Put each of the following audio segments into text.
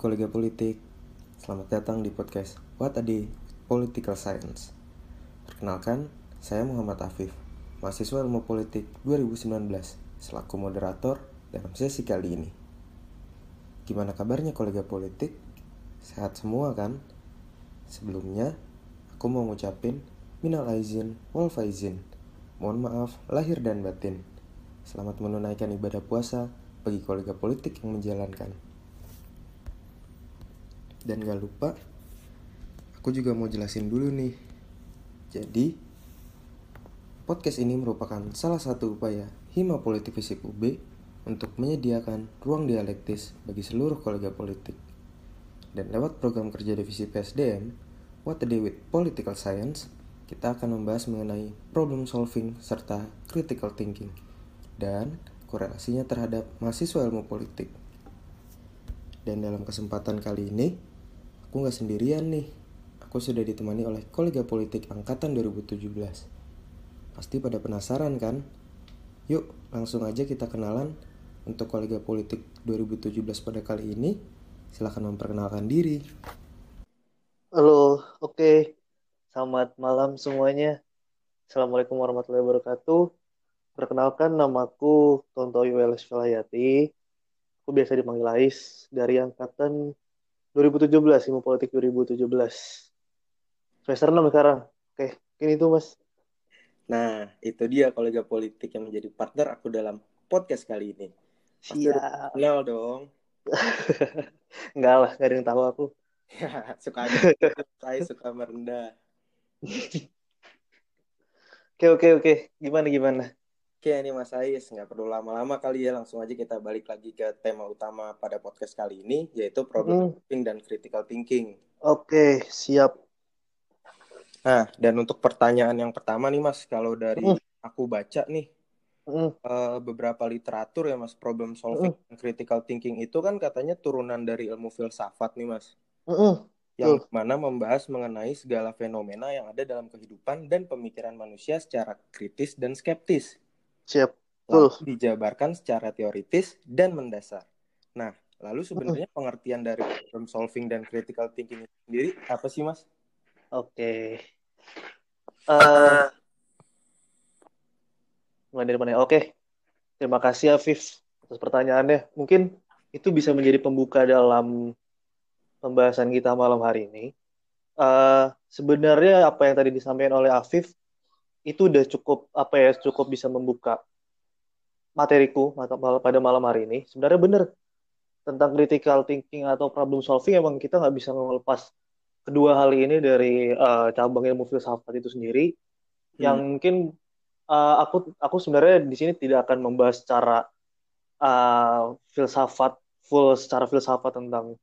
kolega politik, selamat datang di podcast What a Day Political Science. Perkenalkan, saya Muhammad Afif, mahasiswa ilmu politik 2019, selaku moderator dalam sesi kali ini. Gimana kabarnya kolega politik? Sehat semua kan? Sebelumnya, aku mau ngucapin minal aizin wal faizin. Mohon maaf lahir dan batin. Selamat menunaikan ibadah puasa bagi kolega politik yang menjalankan. Dan gak lupa, aku juga mau jelasin dulu nih. Jadi, podcast ini merupakan salah satu upaya Hima Politik Fisik UB untuk menyediakan ruang dialektis bagi seluruh kolega politik. Dan lewat program kerja divisi PSDM, What a Day with Political Science, kita akan membahas mengenai problem solving serta critical thinking dan korelasinya terhadap mahasiswa ilmu politik. Dan dalam kesempatan kali ini, Aku nggak sendirian nih. Aku sudah ditemani oleh kolega politik angkatan 2017. Pasti pada penasaran kan? Yuk, langsung aja kita kenalan. Untuk kolega politik 2017 pada kali ini, silahkan memperkenalkan diri. Halo, oke. Okay. Selamat malam semuanya. Assalamualaikum warahmatullahi wabarakatuh. Perkenalkan namaku Tonto Yuelis Velayati. Aku biasa dipanggil Ais dari angkatan 2017 ilmu politik 2017 semester 6 sekarang. Oke ini itu mas. Nah itu dia kolega politik yang menjadi partner aku dalam podcast kali ini. Pasti siap. kenal dong. Enggak lah gak ada yang tahu aku. Ya suka aja. Saya suka merendah. Oke oke oke. Gimana gimana Oke ini Mas Ais, nggak perlu lama-lama kali ya, langsung aja kita balik lagi ke tema utama pada podcast kali ini, yaitu problem hmm. dan critical thinking. Oke, siap. Nah, dan untuk pertanyaan yang pertama nih Mas, kalau dari hmm. aku baca nih, uh, beberapa literatur ya Mas, problem solving dan critical thinking itu kan katanya turunan dari ilmu filsafat nih Mas. Hmm. Yang mana membahas mengenai segala fenomena yang ada dalam kehidupan dan pemikiran manusia secara kritis dan skeptis. Siap. Lalu dijabarkan secara teoritis dan mendasar. Nah, lalu sebenarnya pengertian dari problem solving dan critical thinking itu sendiri apa sih, Mas? Oke. Okay. Uh, mulai dari mana? Oke. Okay. Terima kasih Afif atas pertanyaannya. Mungkin itu bisa menjadi pembuka dalam pembahasan kita malam hari ini. Uh, sebenarnya apa yang tadi disampaikan oleh Afif itu udah cukup apa ya cukup bisa membuka materiku pada malam hari ini. Sebenarnya benar tentang critical thinking atau problem solving emang kita nggak bisa melepas kedua hal ini dari uh, cabang ilmu filsafat itu sendiri. Hmm. yang mungkin uh, aku aku sebenarnya di sini tidak akan membahas secara uh, filsafat full secara filsafat tentang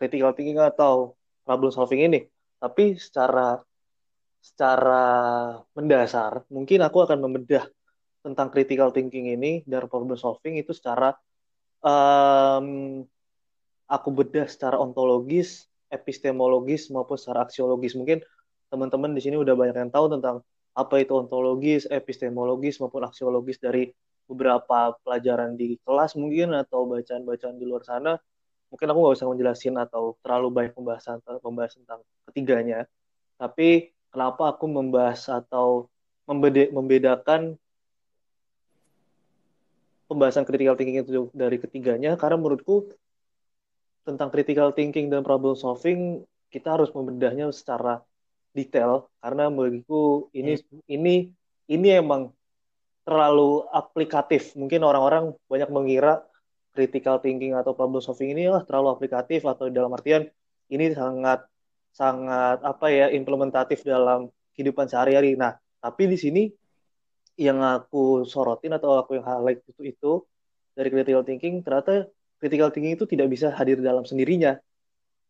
critical thinking atau problem solving ini. Tapi secara secara mendasar, mungkin aku akan membedah tentang critical thinking ini dan problem solving itu secara um, aku bedah secara ontologis, epistemologis maupun secara aksiologis. Mungkin teman-teman di sini udah banyak yang tahu tentang apa itu ontologis, epistemologis maupun aksiologis dari beberapa pelajaran di kelas mungkin atau bacaan-bacaan di luar sana. Mungkin aku nggak usah menjelasin atau terlalu banyak pembahasan pembahasan tentang ketiganya. Tapi kenapa aku membahas atau membeda membedakan pembahasan critical thinking itu dari ketiganya. Karena menurutku tentang critical thinking dan problem solving kita harus membedahnya secara detail. Karena bagiku ini hmm. ini ini emang terlalu aplikatif. Mungkin orang-orang banyak mengira critical thinking atau problem solving ini lah terlalu aplikatif atau dalam artian ini sangat sangat apa ya implementatif dalam kehidupan sehari-hari. Nah, tapi di sini yang aku sorotin atau aku yang highlight itu itu dari critical thinking ternyata critical thinking itu tidak bisa hadir dalam sendirinya.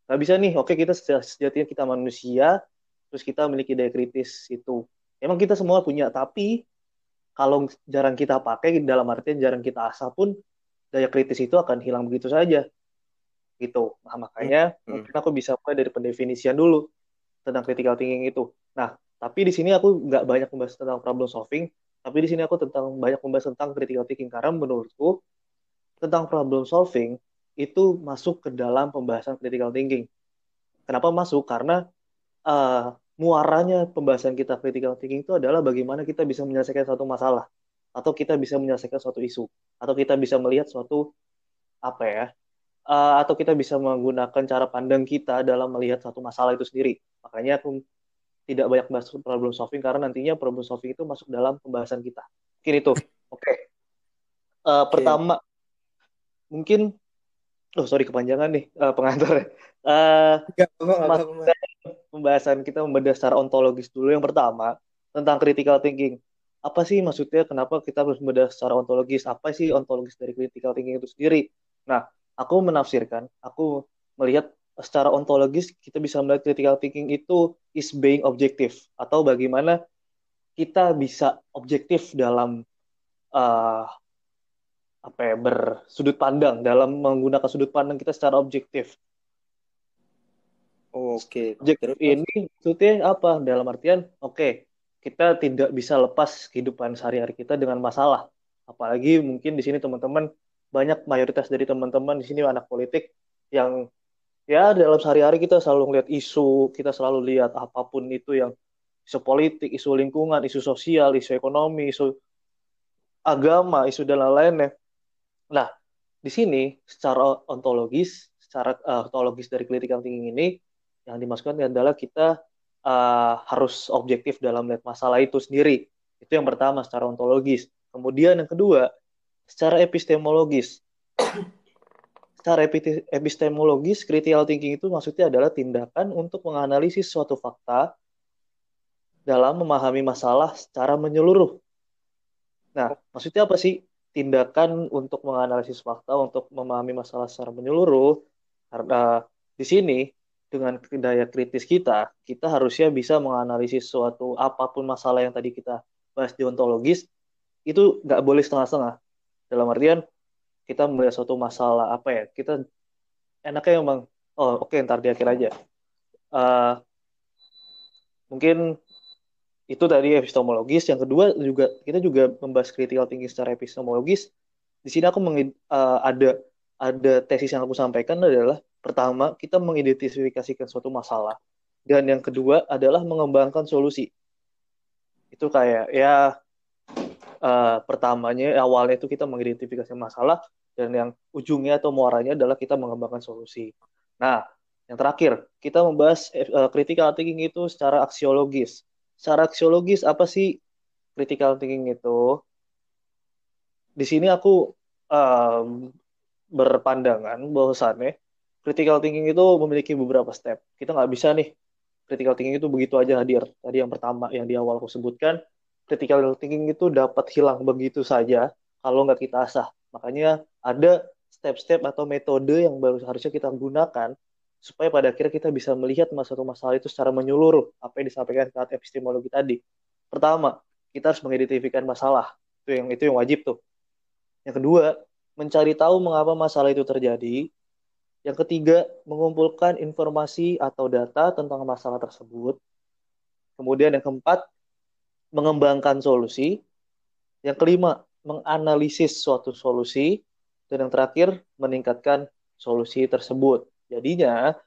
Gak bisa nih, oke kita sejatinya kita manusia, terus kita memiliki daya kritis itu. Emang kita semua punya, tapi kalau jarang kita pakai dalam artian jarang kita asah pun daya kritis itu akan hilang begitu saja gitu. Nah, makanya hmm. mungkin aku bisa mulai dari pendefinisian dulu tentang critical thinking itu. Nah, tapi di sini aku nggak banyak membahas tentang problem solving, tapi di sini aku tentang banyak membahas tentang critical thinking karena menurutku tentang problem solving itu masuk ke dalam pembahasan critical thinking. Kenapa masuk? Karena uh, muaranya pembahasan kita critical thinking itu adalah bagaimana kita bisa menyelesaikan suatu masalah atau kita bisa menyelesaikan suatu isu atau kita bisa melihat suatu apa ya uh, atau kita bisa menggunakan cara pandang kita dalam melihat satu masalah itu sendiri makanya aku tidak banyak bahas problem solving karena nantinya problem solving itu masuk dalam pembahasan kita mungkin itu oke okay. uh, okay. pertama mungkin oh sorry kepanjangan nih uh, pengantar uh, pembahasan kita membedah secara ontologis dulu. Yang pertama, tentang critical thinking. Apa sih maksudnya kenapa kita harus membedah secara ontologis? Apa sih ontologis dari critical thinking itu sendiri? Nah, aku menafsirkan, aku melihat secara ontologis kita bisa melihat critical thinking itu is being objective atau bagaimana kita bisa objektif dalam uh, apa ya bersudut pandang dalam menggunakan sudut pandang kita secara objektif Oke. Okay. ini maksudnya apa? Dalam artian, oke, okay, kita tidak bisa lepas kehidupan sehari-hari kita dengan masalah. Apalagi mungkin di sini teman-teman banyak mayoritas dari teman-teman di sini anak politik yang ya dalam sehari-hari kita selalu melihat isu, kita selalu lihat apa pun itu yang isu politik, isu lingkungan, isu sosial, isu ekonomi, isu agama, isu dan lain-lainnya. Nah, di sini secara ontologis, secara uh, ontologis dari critical thinking ini yang dimaksudkan adalah kita uh, harus objektif dalam melihat masalah itu sendiri. Itu yang pertama secara ontologis. Kemudian yang kedua, secara epistemologis. secara epistemologis, critical thinking itu maksudnya adalah tindakan untuk menganalisis suatu fakta dalam memahami masalah secara menyeluruh. Nah, maksudnya apa sih? Tindakan untuk menganalisis fakta, untuk memahami masalah secara menyeluruh. Karena di sini dengan daya kritis kita, kita harusnya bisa menganalisis suatu apa pun masalah yang tadi kita bahas deontologis, itu nggak boleh setengah-setengah. Dalam artian, kita melihat suatu masalah apa ya, kita enaknya emang, oh oke okay, ntar di akhir aja. Uh, mungkin itu tadi epistemologis. Yang kedua juga kita juga membahas critical thinking secara epistemologis. Di sini aku uh, ada ada tesis yang aku sampaikan adalah Pertama, kita mengidentifikasikan suatu masalah. Dan yang kedua adalah mengembangkan solusi. Itu kayak ya uh, pertamanya awalnya itu kita mengidentifikasi masalah dan yang ujungnya atau muaranya adalah kita mengembangkan solusi. Nah, yang terakhir, kita membahas uh, critical thinking itu secara aksiologis. Secara aksiologis apa sih critical thinking itu? Di sini aku um, berpandangan bahwasannya critical thinking itu memiliki beberapa step. Kita nggak bisa nih critical thinking itu begitu aja hadir. Tadi yang pertama yang di awal aku sebutkan, critical thinking itu dapat hilang begitu saja kalau nggak kita asah. Makanya ada step-step atau metode yang baru harusnya kita gunakan supaya pada akhirnya kita bisa melihat masalah masalah itu secara menyeluruh apa yang disampaikan saat epistemologi tadi. Pertama, kita harus mengidentifikasi masalah. Itu yang itu yang wajib tuh. Yang kedua, mencari tahu mengapa masalah itu terjadi yang ketiga, mengumpulkan informasi atau data tentang masalah tersebut. Kemudian yang keempat, mengembangkan solusi. Yang kelima, menganalisis suatu solusi. Dan yang terakhir, meningkatkan solusi tersebut. Jadinya,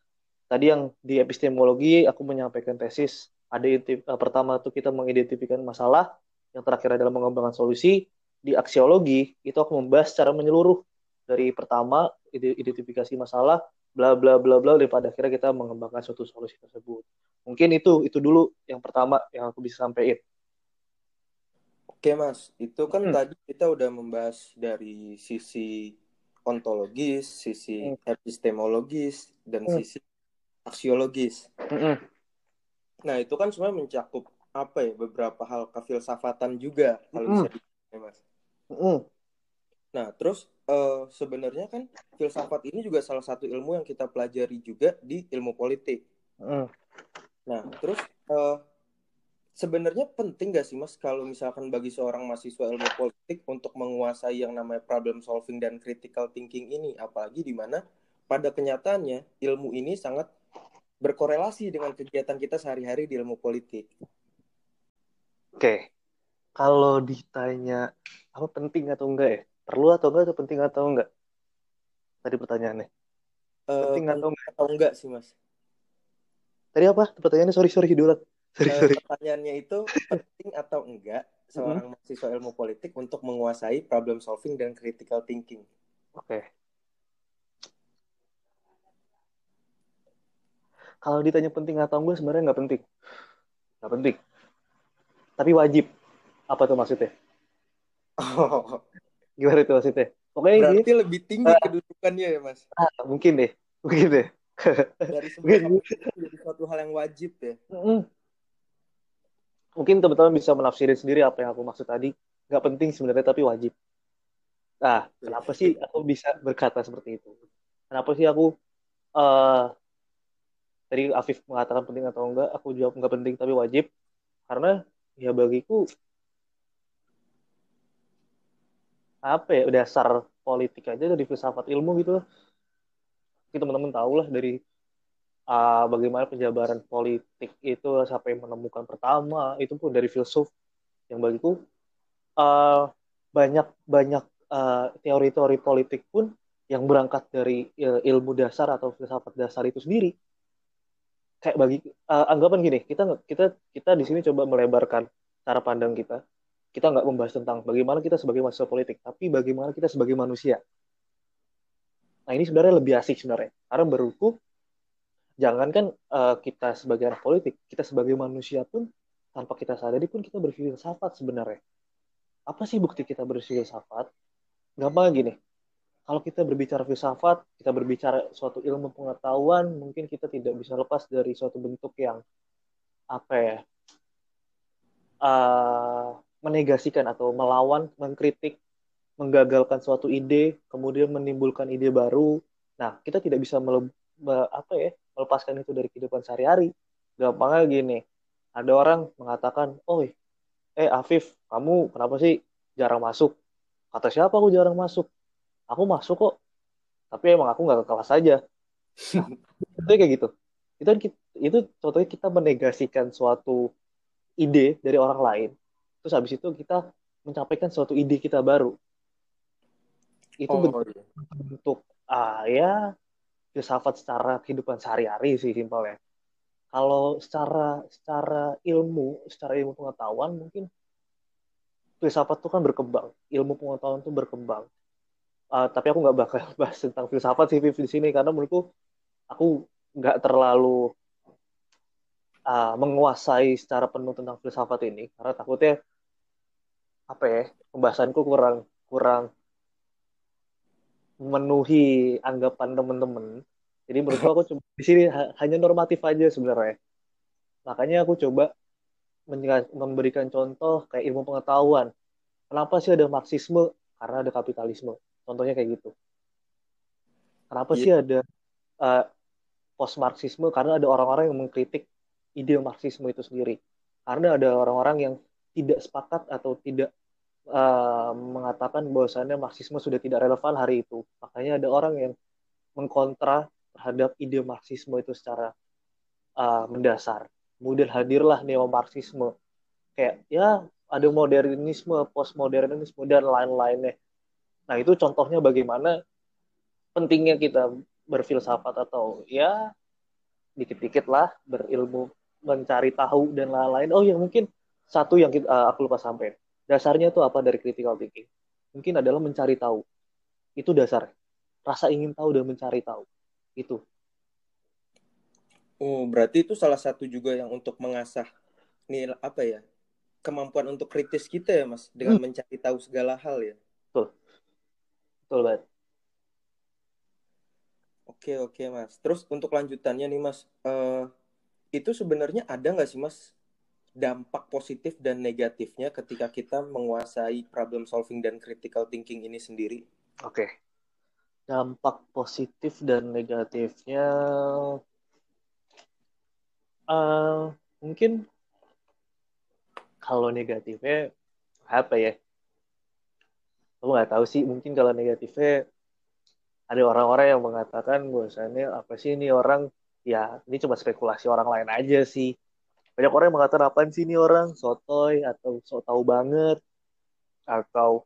tadi yang di epistemologi aku menyampaikan tesis, ada uh, pertama itu kita mengidentifikasi masalah, yang terakhir adalah mengembangkan solusi. Di aksiologi, itu aku membahas secara menyeluruh dari pertama identifikasi masalah bla bla bla bla daripada akhirnya kita mengembangkan suatu solusi tersebut. Mungkin itu itu dulu yang pertama yang aku bisa sampaikan. Oke mas, itu kan hmm. tadi kita udah membahas dari sisi ontologis, sisi hmm. epistemologis, dan hmm. sisi aksiologis. Hmm. Nah itu kan sebenarnya mencakup apa ya beberapa hal kefilsafatan juga kalau hmm. bisa di mas. Hmm. Nah terus uh, sebenarnya kan filsafat ini juga salah satu ilmu yang kita pelajari juga di ilmu politik. Mm. Nah, terus uh, sebenarnya penting gak sih mas kalau misalkan bagi seorang mahasiswa ilmu politik untuk menguasai yang namanya problem solving dan critical thinking ini, apalagi di mana pada kenyataannya ilmu ini sangat berkorelasi dengan kegiatan kita sehari-hari di ilmu politik. Oke, kalau ditanya apa penting atau enggak ya? perlu atau enggak atau penting atau enggak tadi pertanyaannya? Uh, penting atau enggak? atau enggak sih mas? Tadi apa pertanyaannya? Sorry sorry Hidulat. Sorry, uh, sorry. Pertanyaannya itu penting atau enggak seorang mm -hmm. mahasiswa ilmu politik untuk menguasai problem solving dan critical thinking? Oke. Okay. Kalau ditanya penting atau enggak sebenarnya nggak penting. Nggak penting. Tapi wajib. Apa tuh maksudnya? Oh. Gimana itu maksudnya? Pokoknya Berarti ini, lebih tinggi uh, kedudukannya ya mas? Ah, mungkin deh. Mungkin deh. Dari sebuah menjadi suatu hal yang wajib ya. Mungkin teman-teman bisa menafsirin sendiri apa yang aku maksud tadi. Nggak penting sebenarnya tapi wajib. Nah, kenapa sih aku bisa berkata seperti itu? Kenapa sih aku uh, tadi Afif mengatakan penting atau enggak, aku jawab enggak penting tapi wajib karena ya bagiku apa ya dasar politik aja dari filsafat ilmu gitu kita teman-teman tahu lah dari uh, bagaimana penjabaran politik itu sampai menemukan pertama itu pun dari filsuf. Yang bagiku uh, banyak banyak uh, teori-teori politik pun yang berangkat dari ilmu dasar atau filsafat dasar itu sendiri. Kayak bagi uh, anggapan gini kita kita kita di sini coba melebarkan cara pandang kita. Kita nggak membahas tentang bagaimana kita sebagai mahasiswa politik tapi bagaimana kita sebagai manusia. Nah ini sebenarnya lebih asik sebenarnya. Karena menurutku jangankan uh, kita sebagai anak politik kita sebagai manusia pun tanpa kita sadari pun kita berfilsafat sebenarnya. Apa sih bukti kita berfilsafat gampang gini. Kalau kita berbicara filsafat, kita berbicara suatu ilmu pengetahuan, mungkin kita tidak bisa lepas dari suatu bentuk yang apa ya, uh, menegasikan atau melawan, mengkritik, menggagalkan suatu ide, kemudian menimbulkan ide baru. Nah, kita tidak bisa apa ya, melepaskan itu dari kehidupan sehari-hari. Gampangnya gini, ada orang mengatakan, oh, eh Afif, kamu kenapa sih jarang masuk? Kata siapa aku jarang masuk? aku masuk kok tapi emang aku nggak ke kelas aja itu kayak gitu itu kan itu contohnya kita menegasikan suatu ide dari orang lain terus habis itu kita mencapaikan suatu ide kita baru itu oh, bentuk, iya. bentuk ah ya filsafat secara kehidupan sehari-hari sih simpelnya kalau secara secara ilmu secara ilmu pengetahuan mungkin filsafat itu kan berkembang. Ilmu pengetahuan itu berkembang. Uh, tapi aku nggak bakal bahas tentang filsafat sih di sini. Karena menurutku aku nggak terlalu uh, menguasai secara penuh tentang filsafat ini. Karena takutnya apa ya pembahasanku kurang kurang memenuhi anggapan teman-teman jadi menurutku aku cuma di sini hanya normatif aja sebenarnya makanya aku coba memberikan contoh kayak ilmu pengetahuan kenapa sih ada marxisme karena ada kapitalisme Contohnya kayak gitu. Kenapa yeah. sih ada uh, post Marxisme? Karena ada orang-orang yang mengkritik ide Marxisme itu sendiri. Karena ada orang-orang yang tidak sepakat atau tidak uh, mengatakan bahwasannya Marxisme sudah tidak relevan hari itu. Makanya ada orang yang mengkontra terhadap ide Marxisme itu secara uh, mendasar. Kemudian hadirlah neo-Marxisme. Kayak ya ada modernisme, postmodernisme dan lain-lainnya. Nah, itu contohnya bagaimana pentingnya kita berfilsafat atau ya dikit-dikit lah berilmu mencari tahu dan lain-lain. Oh ya mungkin satu yang kita, uh, aku lupa sampai. Dasarnya itu apa dari critical thinking? Mungkin adalah mencari tahu. Itu dasar. Rasa ingin tahu dan mencari tahu. Itu. Oh, berarti itu salah satu juga yang untuk mengasah nih apa ya? Kemampuan untuk kritis kita ya, Mas, dengan hmm. mencari tahu segala hal ya. Betul. Betul banget. Oke oke mas. Terus untuk lanjutannya nih mas, uh, itu sebenarnya ada nggak sih mas dampak positif dan negatifnya ketika kita menguasai problem solving dan critical thinking ini sendiri? Oke. Dampak positif dan negatifnya uh, mungkin kalau negatifnya apa ya? aku nggak tahu sih mungkin kalau negatifnya ada orang-orang yang mengatakan bahwasannya apa sih ini orang ya ini cuma spekulasi orang lain aja sih banyak orang yang mengatakan apa sih ini orang sotoy atau so tahu banget atau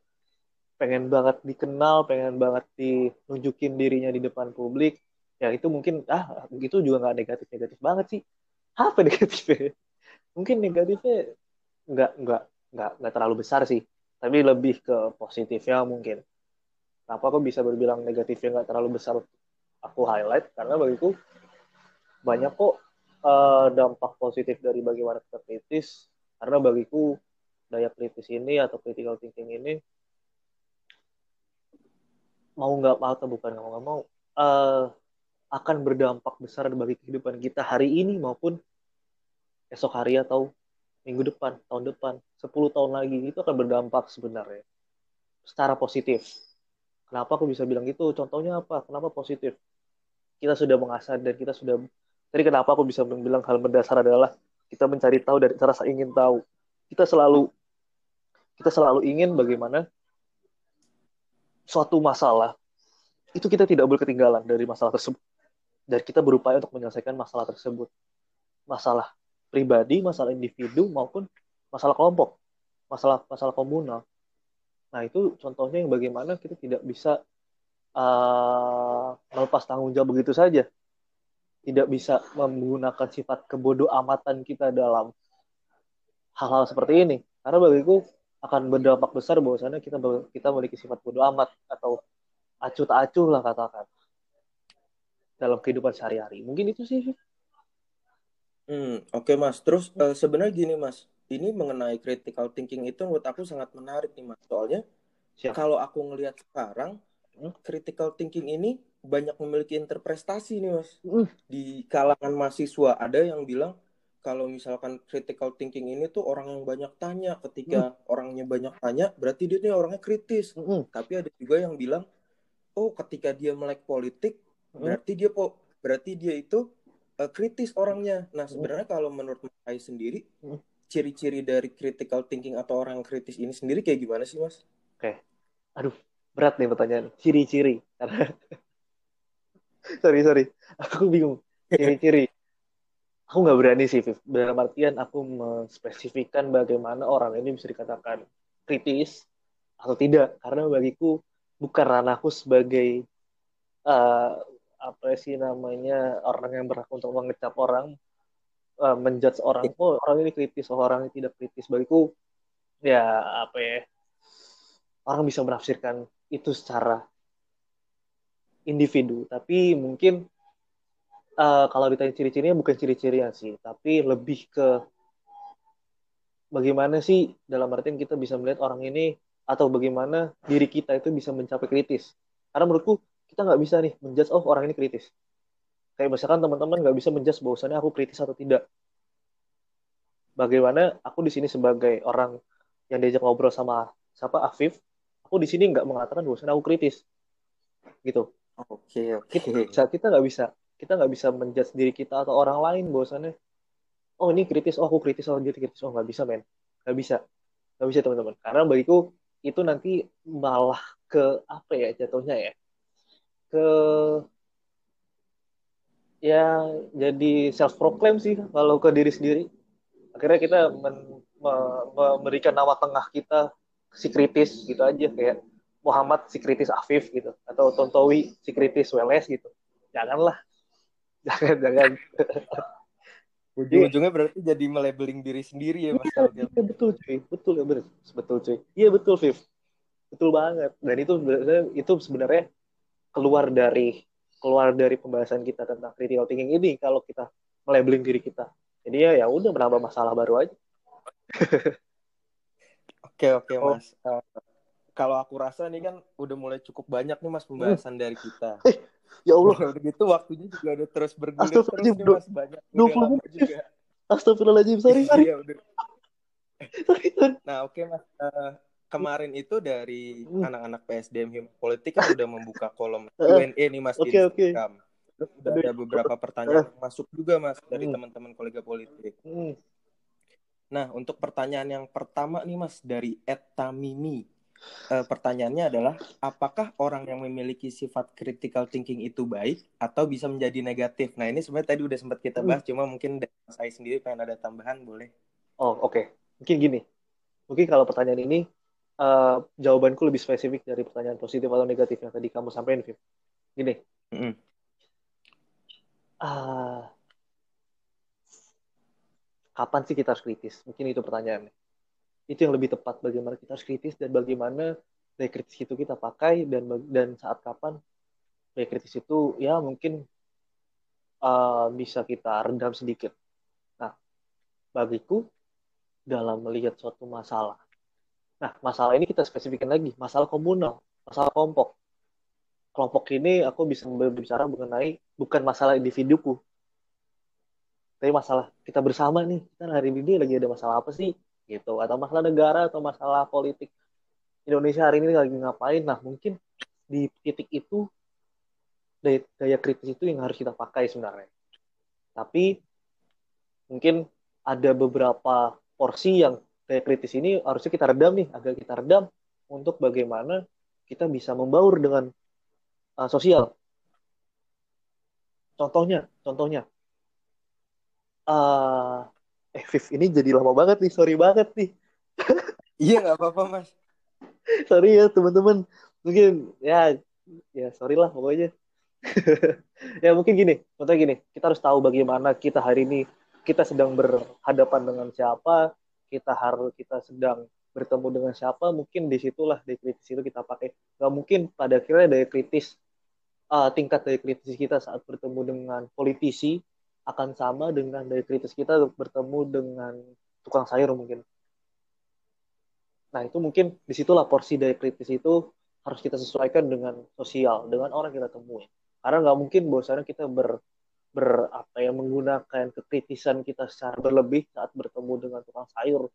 pengen banget dikenal, pengen banget dinunjukin dirinya di depan publik, ya itu mungkin ah itu juga nggak negatif negatif banget sih. Apa negatifnya? Mungkin negatifnya nggak nggak nggak nggak terlalu besar sih, tapi lebih ke positifnya mungkin. Kenapa aku bisa berbilang negatifnya nggak terlalu besar? Aku highlight karena bagiku banyak kok uh, dampak positif dari bagaimana kita kritis. Karena bagiku daya kritis ini atau critical thinking ini mau nggak mau atau bukan mau nggak mau uh, akan berdampak besar bagi kehidupan kita hari ini maupun esok hari atau minggu depan, tahun depan, 10 tahun lagi itu akan berdampak sebenarnya secara positif. Kenapa aku bisa bilang gitu? Contohnya apa? Kenapa positif? Kita sudah mengasah dan kita sudah jadi kenapa aku bisa bilang hal mendasar adalah kita mencari tahu dari rasa ingin tahu. Kita selalu kita selalu ingin bagaimana suatu masalah itu kita tidak boleh ketinggalan dari masalah tersebut. Dan kita berupaya untuk menyelesaikan masalah tersebut. Masalah pribadi masalah individu maupun masalah kelompok masalah masalah komunal. Nah itu contohnya yang bagaimana kita tidak bisa uh, melepas tanggung jawab begitu saja tidak bisa menggunakan sifat kebodoh amatan kita dalam hal-hal seperti ini karena bagiku akan berdampak besar bahwasannya kita kita memiliki sifat bodoh amat atau acuh tak acuh lah katakan dalam kehidupan sehari-hari. Mungkin itu sih. Hmm, oke okay, Mas. Terus uh, sebenarnya gini Mas, ini mengenai critical thinking itu menurut aku sangat menarik nih Mas. Soalnya Siap. kalau aku ngelihat sekarang hmm? critical thinking ini banyak memiliki interpretasi nih Mas. Hmm. Di kalangan mahasiswa ada yang bilang kalau misalkan critical thinking ini tuh orang yang banyak tanya ketika mm. orangnya banyak tanya berarti dia nih orangnya kritis mm. tapi ada juga yang bilang oh ketika dia melek politik berarti dia po berarti dia itu uh, kritis orangnya nah sebenarnya kalau menurut saya sendiri ciri-ciri dari critical thinking atau orang yang kritis ini sendiri kayak gimana sih mas? Oke, okay. aduh berat nih pertanyaan ciri-ciri karena sorry sorry. Aku bingung. Ciri-ciri aku nggak berani sih Viv. dalam artian aku menspesifikkan bagaimana orang ini bisa dikatakan kritis atau tidak. Karena bagiku bukan ranahku sebagai uh, apa sih namanya orang yang berhak untuk mengecap orang uh, menjudge orang. Oh orang ini kritis oh, orang ini tidak kritis. Bagiku ya apa ya orang bisa menafsirkan itu secara individu tapi mungkin uh, kalau ditanya ciri-cirinya bukan ciri-cirinya sih, tapi lebih ke bagaimana sih dalam artian kita bisa melihat orang ini atau bagaimana diri kita itu bisa mencapai kritis. Karena menurutku kita nggak bisa nih menjudge oh orang ini kritis. Kayak misalkan teman-teman nggak bisa menjudge bahwasannya aku kritis atau tidak. Bagaimana aku di sini sebagai orang yang diajak ngobrol sama siapa Afif, aku di sini nggak mengatakan bahwasannya aku kritis, gitu. Oke okay, oke. Okay. Kita nggak bisa kita nggak bisa menjudge diri kita atau orang lain bahwasannya oh ini kritis. Oh aku kritis. Oh dia kritis. Oh nggak bisa men. Nggak bisa. Nggak bisa teman-teman. Karena bagiku itu nanti malah ke apa ya jatuhnya ya? Ke ya jadi self proclaim sih kalau ke diri sendiri. Akhirnya kita men, me, memberikan nama tengah kita si kritis gitu aja kayak Muhammad si kritis Afif gitu. Atau Tontowi si kritis Weles gitu. Janganlah. Jangan jangan. Ujung-ujungnya berarti jadi melabeling diri sendiri ya mas iya, iya betul cuy. Betul ya betul betul cuy. Iya betul Viv betul banget. Dan itu sebenarnya itu sebenarnya keluar dari keluar dari pembahasan kita tentang critical thinking ini kalau kita melabeling diri kita. Jadi ya ya udah menambah masalah baru aja. Oke oke oh. mas uh, kalau aku rasa nih kan udah mulai cukup banyak nih mas pembahasan hmm. dari kita eh, Ya Allah. Udah gitu waktunya juga udah terus bergulir terus nih mas banyak. 20 menit juga. Astagfirullahaladzim, sorry, sorry. Iya, udah. Nah oke okay, mas, uh, kemarin itu dari hmm. anak-anak PSDM Him Politik kan udah membuka kolom Q&A nih mas okay, di Instagram. Okay. Terus udah ada beberapa pertanyaan yang masuk juga mas dari hmm. teman-teman kolega politik. Hmm. Nah untuk pertanyaan yang pertama nih mas dari Eta Mimi uh, pertanyaannya adalah apakah orang yang memiliki sifat critical thinking itu baik atau bisa menjadi negatif? Nah ini sebenarnya tadi udah sempat kita bahas, hmm. cuma mungkin saya sendiri pengen ada tambahan boleh? Oh oke, okay. mungkin gini, mungkin kalau pertanyaan ini uh, jawabanku lebih spesifik dari pertanyaan positif atau negatif yang tadi kamu sampaikan, Viv. Gini. Mm -hmm. uh, kapan sih kita harus kritis? Mungkin itu pertanyaannya. Itu yang lebih tepat bagaimana kita harus kritis dan bagaimana daya kritis itu kita pakai dan dan saat kapan daya kritis itu ya mungkin uh, bisa kita redam sedikit. Nah, bagiku dalam melihat suatu masalah. Nah, masalah ini kita spesifikkan lagi, masalah komunal, masalah kelompok. Kelompok ini aku bisa berbicara mengenai bukan masalah individuku, tapi masalah kita bersama nih kita hari ini lagi ada masalah apa sih gitu. Atau masalah negara atau masalah politik Indonesia hari ini lagi ngapain. Nah mungkin di titik itu daya, daya kritis itu yang harus kita pakai sebenarnya. Tapi mungkin ada beberapa porsi yang daya kritis ini harusnya kita redam nih agar kita redam untuk bagaimana kita bisa membaur dengan uh, sosial. Contohnya contohnya uh, eh Viv ini jadi lama banget nih sorry banget nih. Iya nggak apa-apa mas. Sorry ya teman-teman. Mungkin ya ya sorry lah pokoknya. Ya mungkin gini contohnya gini kita harus tahu bagaimana kita hari ini kita sedang berhadapan dengan siapa kita harus kita sedang bertemu dengan siapa mungkin di situlah daya kritis itu kita pakai. Nggak mungkin pada akhirnya daya kritis uh, tingkat daya kritis kita saat bertemu dengan politisi akan sama dengan dari kritis kita bertemu dengan tukang sayur mungkin. Nah itu mungkin di situlah porsi dari kritis itu harus kita sesuaikan dengan sosial, dengan orang kita temui. Karena nggak mungkin bahwasanya kita ber, ber apa ya menggunakan kekritisan kita secara berlebih saat bertemu dengan tukang sayur.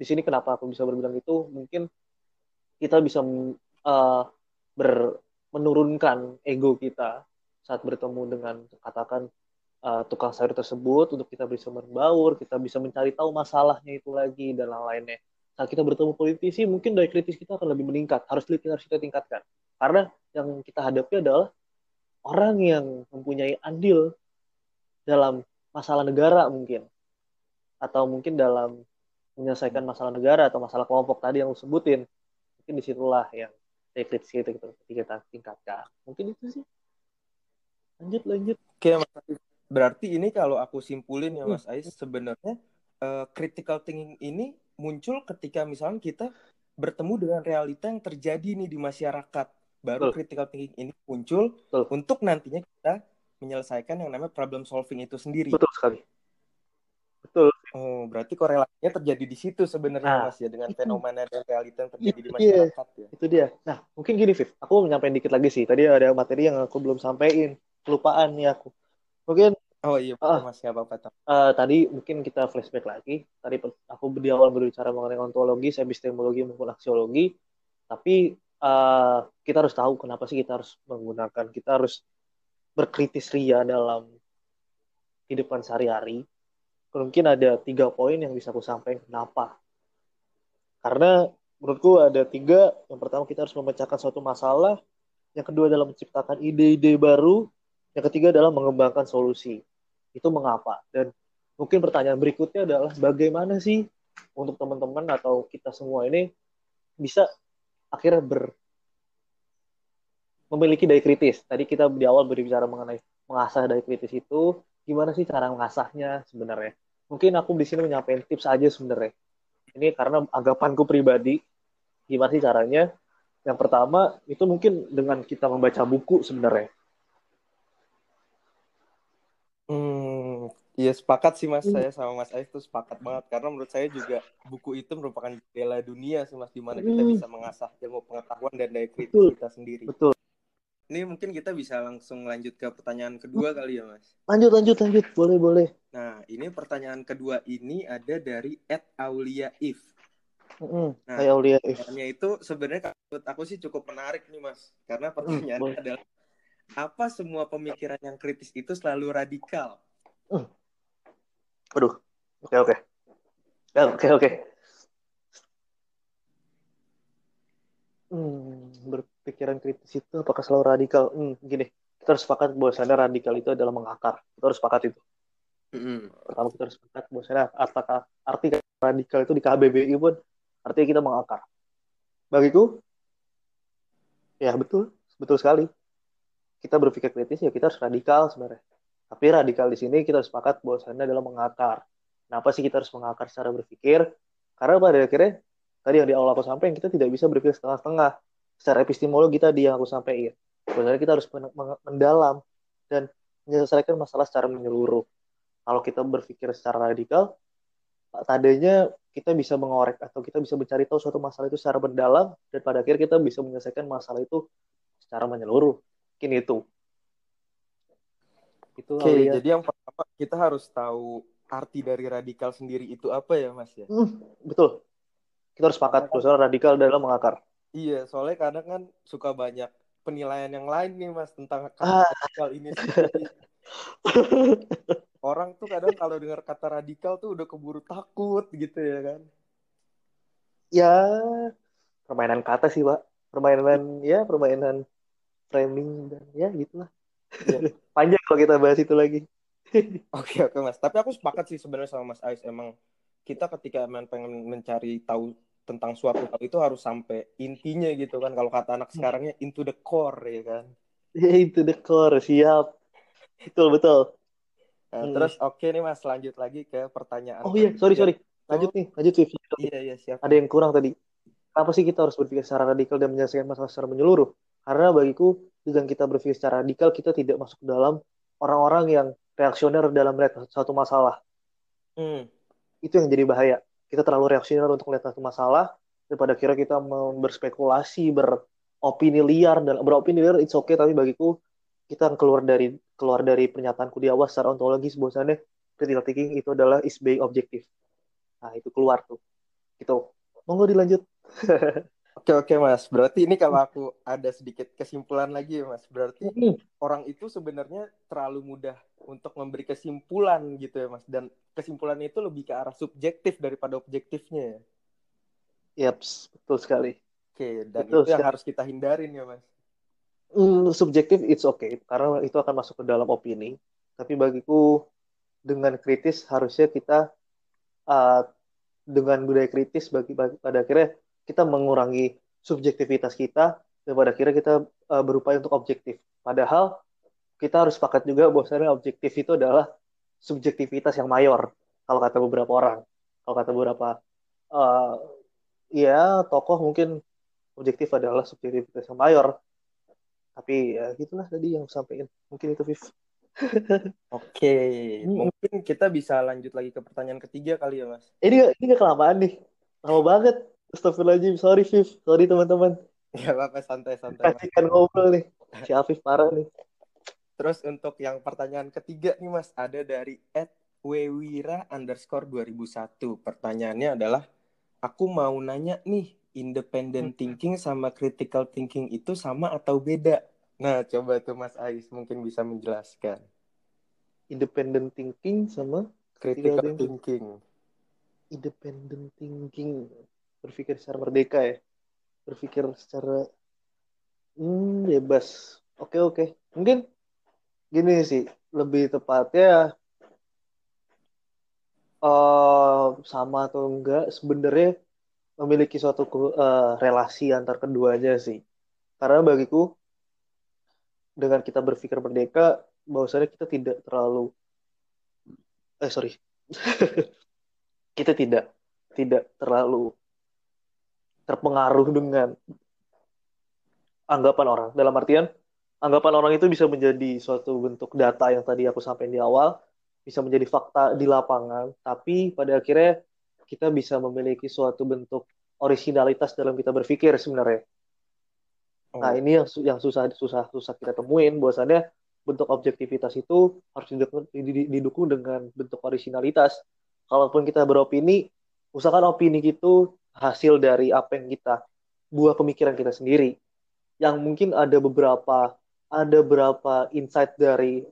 Di sini kenapa aku bisa berbilang itu? Mungkin kita bisa uh, ber, menurunkan ego kita saat bertemu dengan katakan uh, tukang sayur tersebut untuk kita bisa berbaur, kita bisa mencari tahu masalahnya itu lagi dan lain-lainnya. Saat kita bertemu politisi, mungkin daya kritis kita akan lebih meningkat. Harus harus kita tingkatkan. Karena yang kita hadapi adalah orang yang mempunyai andil dalam masalah negara mungkin. Atau mungkin dalam menyelesaikan masalah negara atau masalah kelompok tadi yang lu sebutin. Mungkin di situlah yang daya kritis kita, kita, kita tingkatkan. Mungkin itu sih. Lanjut, lanjut. Oke, Mas Berarti ini kalau aku simpulin ya Mas Ais, sebenarnya uh, critical thinking ini muncul ketika misalnya kita bertemu dengan realita yang terjadi nih di masyarakat. Baru Betul. critical thinking ini muncul Betul. untuk nantinya kita menyelesaikan yang namanya problem solving itu sendiri. Betul sekali. Betul. Oh, berarti korelasinya terjadi di situ sebenarnya nah, Mas ya dengan fenomena dan realita yang terjadi di masyarakat dia. ya. Itu dia. Nah, mungkin gini Viv, aku mau nyampein dikit lagi sih. Tadi ada materi yang aku belum sampaikan. Kelupaan nih aku. Mungkin Oh iya, uh, Mas, apa apa uh, Tadi mungkin kita flashback lagi. Tadi aku di awal berbicara mengenai ontologi, epistemologi maupun aksiologi. Tapi uh, kita harus tahu kenapa sih kita harus menggunakan, kita harus berkritis ria dalam kehidupan sehari-hari. Mungkin ada tiga poin yang bisa aku sampaikan kenapa. Karena menurutku ada tiga. Yang pertama kita harus memecahkan suatu masalah. Yang kedua adalah menciptakan ide-ide baru. Yang ketiga adalah mengembangkan solusi itu mengapa dan mungkin pertanyaan berikutnya adalah bagaimana sih untuk teman-teman atau kita semua ini bisa akhirnya ber memiliki daya kritis. Tadi kita di awal berbicara mengenai mengasah daya kritis itu, gimana sih cara mengasahnya sebenarnya? Mungkin aku di sini menyampaikan tips aja sebenarnya. Ini karena anggapanku pribadi, gimana sih caranya? Yang pertama itu mungkin dengan kita membaca buku sebenarnya. Hmm, iya sepakat sih mas, saya sama mas Ais tuh sepakat banget karena menurut saya juga buku itu merupakan jendela dunia sih mas, di mana kita hmm. bisa mengasah ilmu pengetahuan dan daya kritis Betul. kita sendiri. Betul. Ini mungkin kita bisa langsung lanjut ke pertanyaan kedua kali ya mas. Lanjut lanjut lanjut, boleh boleh. Nah ini pertanyaan kedua ini ada dari Ed Aulia If. Mm, nah, Aulia If. itu sebenarnya menurut aku sih cukup menarik nih mas, karena pertanyaannya mm, adalah apa semua pemikiran yang kritis itu selalu radikal? Hmm. Aduh, oke oke, ya, oke oke. Hmm, berpikiran kritis itu apakah selalu radikal? Hmm, gini, kita harus sepakat bahwasannya radikal itu adalah mengakar. Kita harus sepakat itu. Mm. Pertama kita harus sepakat bahwasannya apakah arti radikal itu di KBBI pun artinya kita mengakar. bagiku ya betul betul sekali kita berpikir kritis ya kita harus radikal sebenarnya tapi radikal di sini kita harus sepakat bahwasannya adalah mengakar kenapa sih kita harus mengakar secara berpikir karena pada akhirnya tadi yang di awal aku sampaikan kita tidak bisa berpikir setengah-setengah secara epistemologi tadi yang aku sampaikan sebenarnya kita harus mendalam dan menyelesaikan masalah secara menyeluruh kalau kita berpikir secara radikal tadinya kita bisa mengorek atau kita bisa mencari tahu suatu masalah itu secara mendalam dan pada akhir kita bisa menyelesaikan masalah itu secara menyeluruh. Mungkin itu. Itu Oke, okay, jadi yang pertama kita harus tahu arti dari radikal sendiri itu apa ya, Mas ya? Hmm, betul. Kita harus sepakat soal radikal dalam mengakar. Iya, soalnya kadang kan suka banyak penilaian yang lain nih, Mas, tentang ah. radikal ini orang tuh kadang kalau dengar kata radikal tuh udah keburu takut gitu ya kan ya permainan kata sih pak permainan ya permainan framing dan ya gitulah ya. panjang kalau kita bahas itu lagi oke oke mas tapi aku sepakat sih sebenarnya sama mas Ais emang kita ketika emang pengen mencari tahu tentang suatu hal itu harus sampai intinya gitu kan kalau kata anak sekarangnya into the core ya kan into the core siap betul betul Nah, hmm. Terus oke okay nih mas, lanjut lagi ke pertanyaan. Oh iya, sorry sorry. Lanjut nih, lanjut sih. Iya iya siap. Ada yang kurang tadi. Kenapa sih kita harus berpikir secara radikal dan menyelesaikan masalah secara menyeluruh? Karena bagiku dengan kita berpikir secara radikal, kita tidak masuk dalam orang-orang yang reaksioner dalam melihat satu masalah. Hmm. Itu yang jadi bahaya. Kita terlalu reaksioner untuk melihat satu masalah, dan pada kira kita berspekulasi, beropini liar dan beropini liar, it's okay. Tapi bagiku kita keluar dari keluar dari pernyataanku di awal secara ontologis bahwasannya critical thinking itu adalah is being objektif. Nah, itu keluar tuh. Gitu. Monggo dilanjut. Oke oke mas, berarti ini kalau aku ada sedikit kesimpulan lagi ya mas, berarti orang itu sebenarnya terlalu mudah untuk memberi kesimpulan gitu ya mas, dan kesimpulan itu lebih ke arah subjektif daripada objektifnya ya. Yaps, betul sekali. Oke, dan betul itu sekali. yang harus kita hindarin ya mas. Mm, subjektif it's okay. Karena itu akan masuk ke dalam opini. Tapi bagiku dengan kritis harusnya kita uh, dengan budaya kritis bagi, bagi pada akhirnya kita mengurangi subjektivitas kita dan pada akhirnya kita uh, berupaya untuk objektif padahal kita harus sepakat juga bahwasanya objektif itu adalah subjektivitas yang mayor kalau kata beberapa orang kalau kata beberapa uh, ya tokoh mungkin objektif adalah subjektivitas yang mayor tapi ya gitulah tadi yang sampaikan mungkin itu Viv Oke, mungkin kita bisa lanjut lagi ke pertanyaan ketiga kali ya, Mas. Ini ini gak kelamaan nih. Lama banget. Astagfirullahaladzim. Sorry, Viv. Sorry, teman-teman. Ya, apa santai-santai. Kasihkan ngobrol nih. Si Afif parah nih. Terus untuk yang pertanyaan ketiga nih, Mas. Ada dari Ed Wewira underscore 2001. Pertanyaannya adalah, aku mau nanya nih, independent hmm. thinking sama critical thinking itu sama atau beda? Nah, coba tuh Mas Ais mungkin bisa menjelaskan. Independent thinking sama critical, critical thinking. thinking. Independent thinking. Berpikir secara merdeka ya. Berpikir secara hmm, bebas. Oke, oke. Mungkin gini sih, lebih tepatnya uh, sama atau enggak sebenarnya memiliki suatu uh, relasi antar keduanya sih. Karena bagiku dengan kita berpikir merdeka, bahwasanya kita tidak terlalu eh sorry kita tidak tidak terlalu terpengaruh dengan anggapan orang. Dalam artian anggapan orang itu bisa menjadi suatu bentuk data yang tadi aku sampaikan di awal, bisa menjadi fakta di lapangan, tapi pada akhirnya kita bisa memiliki suatu bentuk originalitas dalam kita berpikir sebenarnya. Oh. Nah ini yang yang susah susah susah kita temuin bahwasannya bentuk objektivitas itu harus didukung, didukung dengan bentuk originalitas. Kalaupun kita beropini, usahakan opini itu hasil dari apa yang kita buah pemikiran kita sendiri. Yang mungkin ada beberapa ada beberapa insight dari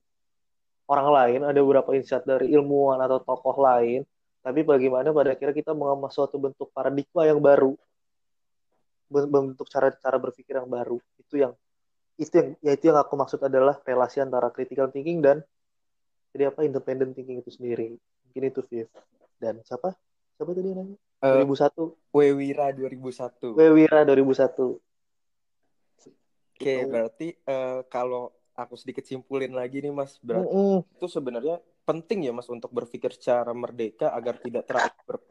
orang lain, ada beberapa insight dari ilmuwan atau tokoh lain tapi bagaimana pada akhirnya kita mengemas suatu bentuk paradigma yang baru. Bentuk cara cara berpikir yang baru. Itu yang itu yang ya itu yang aku maksud adalah relasi antara critical thinking dan jadi apa independent thinking itu sendiri. Mungkin itu Viv. Dan siapa? Siapa tadi nanya Uh, 2001. Wewira 2001. Wewira 2001. Oke, okay, gitu. berarti uh, kalau aku sedikit simpulin lagi nih Mas, berarti mm -hmm. itu sebenarnya penting ya Mas untuk berpikir secara merdeka agar tidak ber,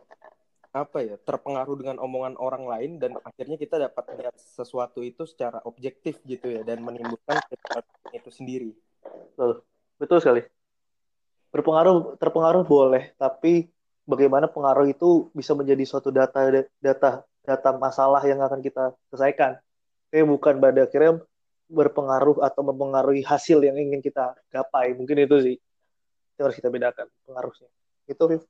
apa ya terpengaruh dengan omongan orang lain dan akhirnya kita dapat melihat sesuatu itu secara objektif gitu ya dan menimbulkan itu sendiri. Betul, betul sekali. Berpengaruh terpengaruh boleh, tapi bagaimana pengaruh itu bisa menjadi suatu data data data masalah yang akan kita selesaikan. Tapi bukan pada akhirnya berpengaruh atau mempengaruhi hasil yang ingin kita gapai. Mungkin itu sih yang harus kita bedakan pengaruhnya. Itu Viv.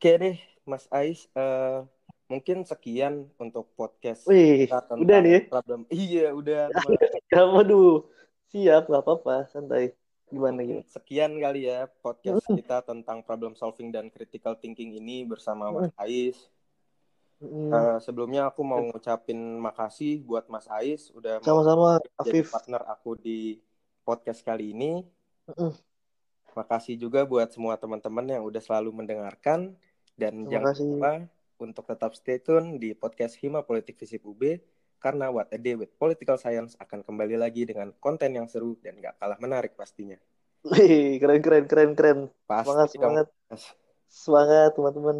oke deh Mas Ais uh, mungkin sekian untuk podcast Wih, udah nih. problem iya udah ya waduh siap nggak apa-apa santai gimana gitu sekian kali ya podcast kita tentang problem solving dan critical thinking ini bersama Mas. Ais. Uh, sebelumnya aku mau ngucapin makasih buat Mas Ais udah sama-sama jadi partner aku di podcast kali ini. Makasih juga buat semua teman-teman yang udah selalu mendengarkan dan Terima jangan kasih. lupa untuk tetap stay tune di podcast Hima Politik Visip UB karena What a Day with Political Science akan kembali lagi dengan konten yang seru dan gak kalah menarik pastinya. Wih, keren keren keren keren. Pasti semangat semangat. Semangat teman-teman.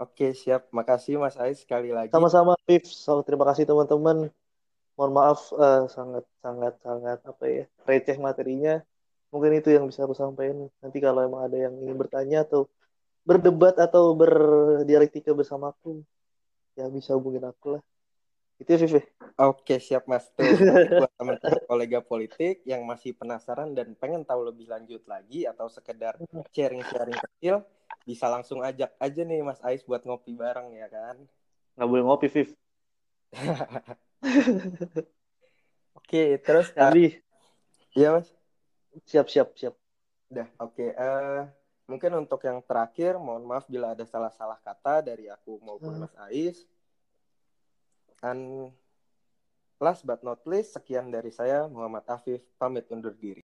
Oke, siap. Makasih Mas Ais sekali lagi. Sama-sama, Viv. So, terima kasih teman-teman. Mohon maaf uh, sangat sangat sangat apa ya receh materinya. Mungkin itu yang bisa aku sampaikan. Nanti kalau emang ada yang ingin bertanya atau berdebat atau berdialektika bersama aku, ya bisa hubungin aku lah. Itu ya, Viv. Ya? Oke, siap Mas. Tuh, buat teman-teman kolega politik yang masih penasaran dan pengen tahu lebih lanjut lagi atau sekedar sharing-sharing kecil, bisa langsung ajak aja nih Mas Ais buat ngopi bareng ya kan? Nggak boleh ngopi, Viv. Oke, terus Abi. Iya, Mas. Siap, siap, siap. Udah, oke. Okay. Uh, eh, mungkin untuk yang terakhir, mohon maaf bila ada salah-salah kata dari aku maupun hmm. Mas Ais. Dan last but not least, sekian dari saya, Muhammad Afif, pamit undur diri.